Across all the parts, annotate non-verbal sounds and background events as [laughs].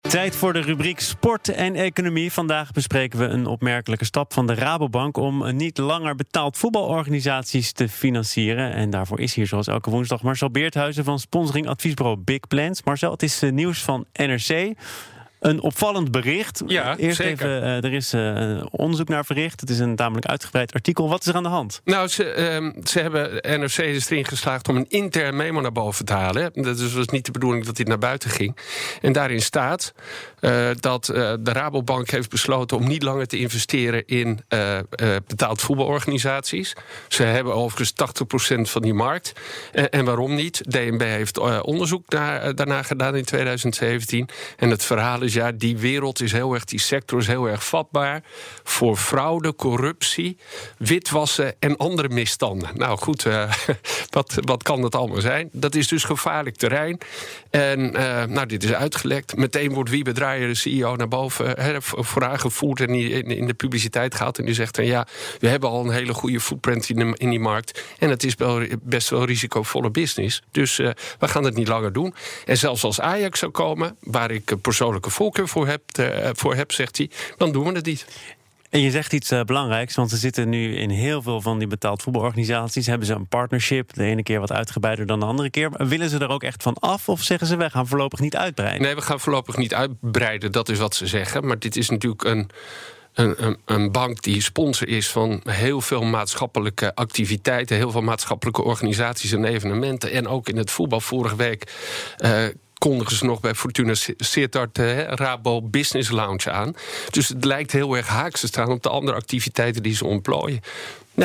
Tijd voor de rubriek Sport en Economie. Vandaag bespreken we een opmerkelijke stap van de Rabobank om niet langer betaald voetbalorganisaties te financieren. En daarvoor is hier zoals elke woensdag Marcel Beerthuizen van sponsoring adviesbureau Big Plans. Marcel, het is nieuws van NRC. Een opvallend bericht. Ja, Eerst zeker. even, eh, er is eh, onderzoek naar verricht. Het is een tamelijk uitgebreid artikel. Wat is er aan de hand? Nou, ze, ehm, ze hebben, NRC is erin geslaagd om een intern memo naar boven te halen. Dat is- was niet de bedoeling dat dit naar buiten ging. En daarin staat eh, dat de Rabobank heeft besloten om niet langer te investeren in eh, betaald voetbalorganisaties. Ze hebben overigens 80% van die markt. En, waarom niet? DNB heeft onderzoek naar, eh, daarna gedaan in 2017. En het verhaal is, ja, die wereld is heel erg, die sector is heel erg vatbaar voor fraude, corruptie, witwassen en andere misstanden. Nou goed, eh, [laughs] wat, wat kan dat allemaal zijn? Dat is dus gevaarlijk terrein. En eh, nou, dit is uitgelekt. Meteen wordt Wiebe Draaier, de CEO, naar boven eh, voor aangevoerd en in, de publiciteit gehaald. En die zegt dan ja, we hebben al een hele goede footprint in, in die markt. En het is best wel risicovolle business. Dus eh, we gaan het niet langer doen. En zelfs als Ajax zou komen, waar ik persoonlijke voorkeur voor heb, eh, voor heb zegt hij, dan doen we het niet. En je zegt iets eh, belangrijks, want ze zitten nu in heel veel van die betaald voetbalorganisaties. Hebben ze een partnership, de ene keer wat uitgebreider dan de andere keer. Willen ze er ook echt van af of zeggen ze wij gaan voorlopig niet uitbreiden? Nee, we gaan voorlopig niet uitbreiden, dat is wat ze zeggen. Maar dit is natuurlijk een, een, een, een bank die sponsor is van heel veel maatschappelijke activiteiten, heel veel maatschappelijke organisaties en evenementen. En ook in het voetbal vorige week. eh kondigen ze nog bij Fortuna Sittard de Rabo Business Lounge aan. Dus het lijkt heel erg haaks te staan op de andere activiteiten die ze ontplooien.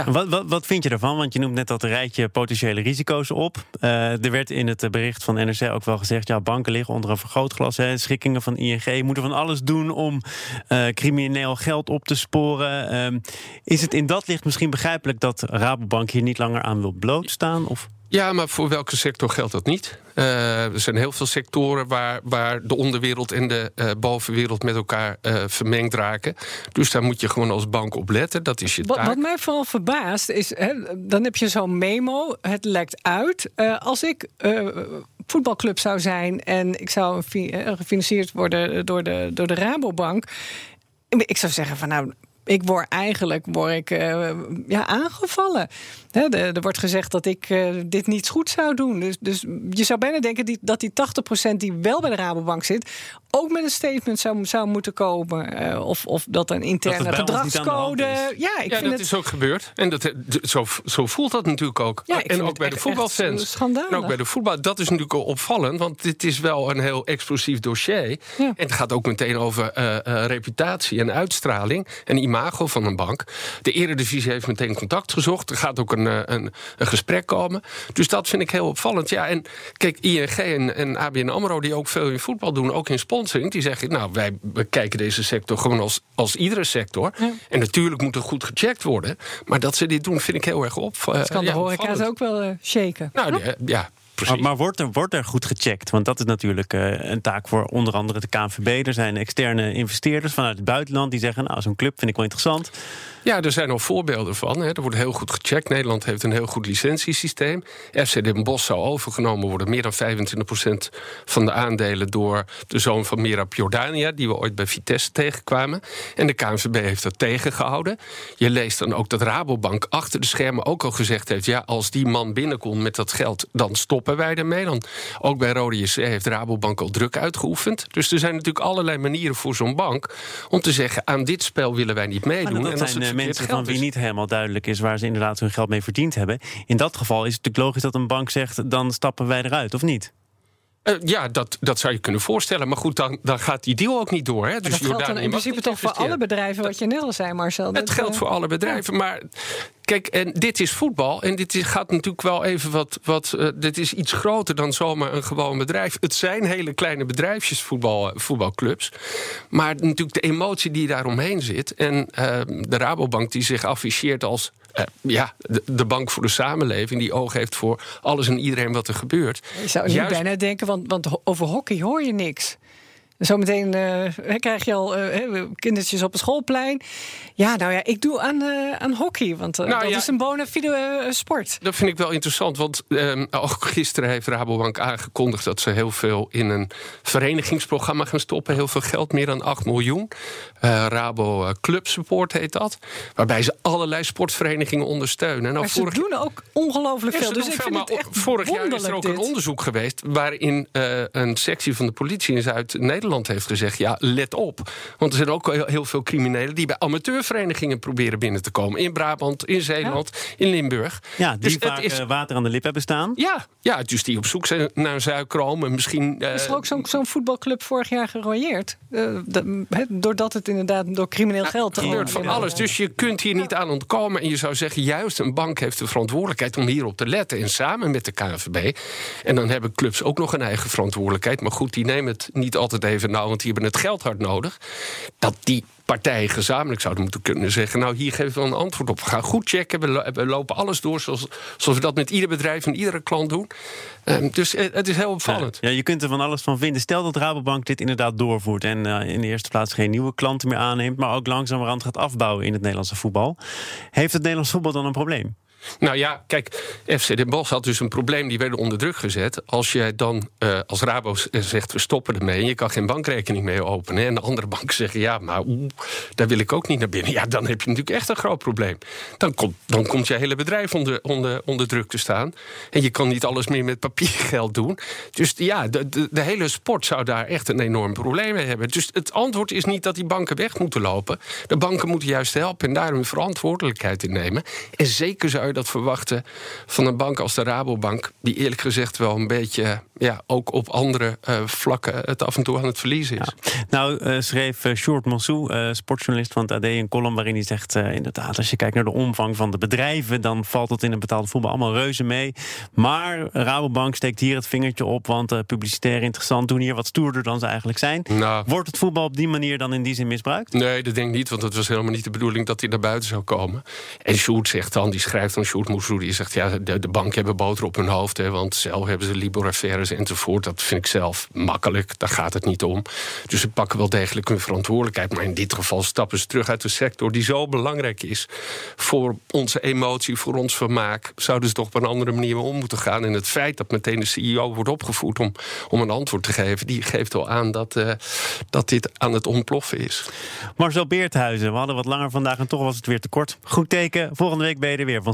Wat, wat, wat vind je ervan? Want je noemt net dat rijtje potentiële risico's op. Eh, er werd in het bericht van NRC ook wel gezegd... ja, banken liggen onder een vergrootglas. Hè, schikkingen van ING moeten van alles doen om eh, crimineel geld op te sporen. Ehm, is het in dat licht misschien begrijpelijk dat Rabobank hier niet langer aan wil blootstaan? Of? Ja, maar voor welke sector geldt dat niet? Eh, er zijn heel veel sectoren waar, waar de onderwereld en de eh, bovenwereld met elkaar eh, vermengd raken. Dus daar moet je gewoon als bank op letten. Dat is je Wat, taak. wat mij vooral verbaast is, hè, dan heb je zo'n memo, het lekt uit. Als ik voetbalclub zou zijn en ik zou fi- gefinancierd worden door de, door de Rabobank, ik zou zeggen van nou. Ik word eigenlijk word ik, eh, ja, aangevallen. Hè, de- er wordt gezegd dat ik eh, dit niet goed zou doen. Dus, dus je zou bijna denken die, dat die 80% die wel bij de Rabobank zit... ook met een statement zou, zou moeten komen. Eh, of, of dat een interne gedragscode... Ja, ik ja, vind dat het is ook gebeurd. En dat, zo, zo voelt dat natuurlijk ook. Ja, en ook bij de voetbalfans. En ook bij de voetbal. Dat is natuurlijk al opvallend, want dit is wel een heel explosief dossier. Ja. En het gaat ook meteen over eh, eh, reputatie en uitstraling en imago van een bank. De Eredivisie heeft meteen contact gezocht. Er gaat ook een, een, een gesprek komen. Dus dat vind ik heel opvallend. Ja, en kijk, ING en, en ABN AMRO, die ook veel in voetbal doen, ook in die zeggen, nou, wij bekijken deze sector gewoon als, als iedere sector. En natuurlijk moet er goed gecheckt worden. Maar dat ze dit doen, vind ik heel erg op. eh, Dat kan de ja, horeca opvallend. ook wel eh, shaken. Nou, ja, precies. Maar, maar wordt, er, wordt er goed gecheckt? Want dat is natuurlijk eh, een taak voor onder andere de KNVB. Er zijn externe investeerders vanuit het buitenland die zeggen... nou, zo'n club vind ik wel interessant. Ja, er zijn al voorbeelden van. Hè. Er wordt heel goed gecheckt. Nederland heeft een heel goed licentiesysteem. FC Den Bosch zou overgenomen worden. Meer dan 25% van de aandelen door de zoon van Mirab Jordania... die we ooit bij Vitesse tegenkwamen. En de KNVB heeft dat tegengehouden. Je leest dan ook dat Rabobank achter de schermen ook al gezegd heeft... ja, als die man binnenkomt met dat geld, dan stoppen wij ermee. Dan, ook bij Rode JC heeft Rabobank al druk uitgeoefend. Dus er zijn natuurlijk allerlei manieren voor zo'n bank... om te zeggen, aan dit spel willen wij niet meedoen. En als het mensen van wie is- niet helemaal duidelijk is... waar ze inderdaad hun geld mee verdiend hebben. In dat geval is het natuurlijk logisch dat een bank zegt... dan stappen wij eruit, of niet? Eh, ja, dat, dat zou je kunnen voorstellen. Maar goed, dan, dan gaat die deal ook niet door. Hè? Dus dat geldt dan Jordanië in principe toch voor alle bedrijven, wat je net al zei, Marcel. Het Dat, geldt eh, voor alle bedrijven. Maar kijk, en dit is voetbal. En dit is, gaat natuurlijk wel even wat. wat eh, dit is iets groter dan zomaar een gewoon bedrijf. Het zijn hele kleine bedrijfjes, voetbal, voetbalclubs. Maar natuurlijk de emotie die daaromheen zit. En de Rabobank die zich afficheert als ja, de, de, bank voor de samenleving, die oog heeft voor alles en iedereen wat er gebeurt. Je zou nu bijna denken, want, want over hockey hoor je niks. Zometeen uh, krijg je al uh, kindertjes op het schoolplein. Ja, nou ja, ik doe aan, uh, aan hockey, want nou, dat is een bona fide sport. Dat vind ik wel interessant, want ehm, ook gisteren heeft Rabobank aangekondigd... dat ze heel veel in een verenigingsprogramma gaan stoppen. Heel veel geld, meer dan 8 miljoen. Rabo Club Support heet dat. Waarbij ze allerlei sportverenigingen ondersteunen. Nou, maar ze vorig... doen ook ongelooflijk veel. Dus ik vind het vorig jaar is er ook dit. een onderzoek geweest... waarin een sectie van de politie in Zuid-Nederland heeft gezegd: ja, let op. Want er zijn ook heel veel criminelen die bij amateurverenigingen proberen binnen te komen. In Brabant, in Zeeland, in Limburg. Ja, die dus vaak is, eh, water aan de lip hebben staan. Ja, ja, dus die op zoek zijn naar suikroom. En misschien. Uh, is er ook zo'n zo'n voetbalclub vorig jaar gerooieerd? Uh, doordat het inderdaad door crimineel geld. Er gebeurt van alles. Dus je kunt hier niet aan ontkomen. En je zou zeggen, juist een bank heeft de verantwoordelijkheid om hierop te letten. En samen met de KNVB. En dan hebben clubs ook nog een eigen verantwoordelijkheid. Maar goed, die nemen het niet altijd even nou, want die hebben het geld hard nodig. Dat die partijen gezamenlijk zouden moeten kunnen zeggen: Nou, hier geven we een antwoord op. We gaan goed checken. We, lopen alles door zoals, zoals we dat met ieder bedrijf en iedere klant doen. Um, dus eh, het is heel opvallend. Ja, je kunt er van alles van vinden. Stel dat Rabobank dit inderdaad doorvoert en uh, in de eerste plaats geen nieuwe klanten meer aanneemt, maar ook langzamerhand gaat afbouwen in het Nederlandse voetbal. Heeft het Nederlands voetbal dan een probleem? Nou ja, kijk, FC Den Bosch had dus een probleem, die werden onder druk gezet. Als jij dan uh, als Rabo zegt, we stoppen ermee... en je kan geen bankrekening mee openen... en de andere banken zeggen, ja, maar oeh, daar wil ik ook niet naar binnen... ja, dan heb je natuurlijk echt een groot probleem. Dan, komt dan komt je hele bedrijf onder, onder, onder druk te staan... en je kan niet alles meer met papiergeld doen. Dus ja, de, de, de hele sport zou daar echt een enorm probleem mee hebben. Dus het antwoord is niet dat die banken weg moeten lopen. De banken moeten juist helpen en daar hun verantwoordelijkheid in nemen. En zeker zou je dat verwachten van een bank als de Rabobank, die eerlijk gezegd wel een beetje, ja, ook op andere uh, vlakken het af en toe aan het verliezen is. Ja. Nou, uh, schreef uh, Sjoerd Mansou, sportjournalist van het AD, een column waarin hij zegt: inderdaad, als je kijkt naar de omvang van de bedrijven, dan valt het in het betaalde voetbal allemaal reuze mee. Maar Rabobank steekt hier het vingertje op, want publicitair interessant doen hier wat stoerder dan ze eigenlijk zijn. Nou, Wordt het voetbal op die manier dan in die zin misbruikt? Nee, dat denk ik niet, want het was helemaal niet de bedoeling dat hij naar buiten zou komen. En Sjoerd zegt dan, die schrijft dan Sjoerd Moesroedi, die zegt ja, de, de banken hebben boter op hun hoofd, hè, want zelf hebben ze Libor-affaires enzovoort. Dat vind ik zelf makkelijk, daar gaat het niet om. Dus ze pakken wel degelijk hun verantwoordelijkheid. Maar in dit geval stappen ze terug uit de sector die zo belangrijk is voor onze emotie, voor ons vermaak. Zouden ze toch op een andere manier om moeten gaan. En het feit dat meteen de CEO wordt opgevoerd om, om een antwoord te geven, die geeft wel aan dat, uh, dat dit aan het ontploffen is. Marcel Beerthuizen, we hadden wat langer vandaag en toch was het weer te kort. Goed teken, volgende week ben je er weer van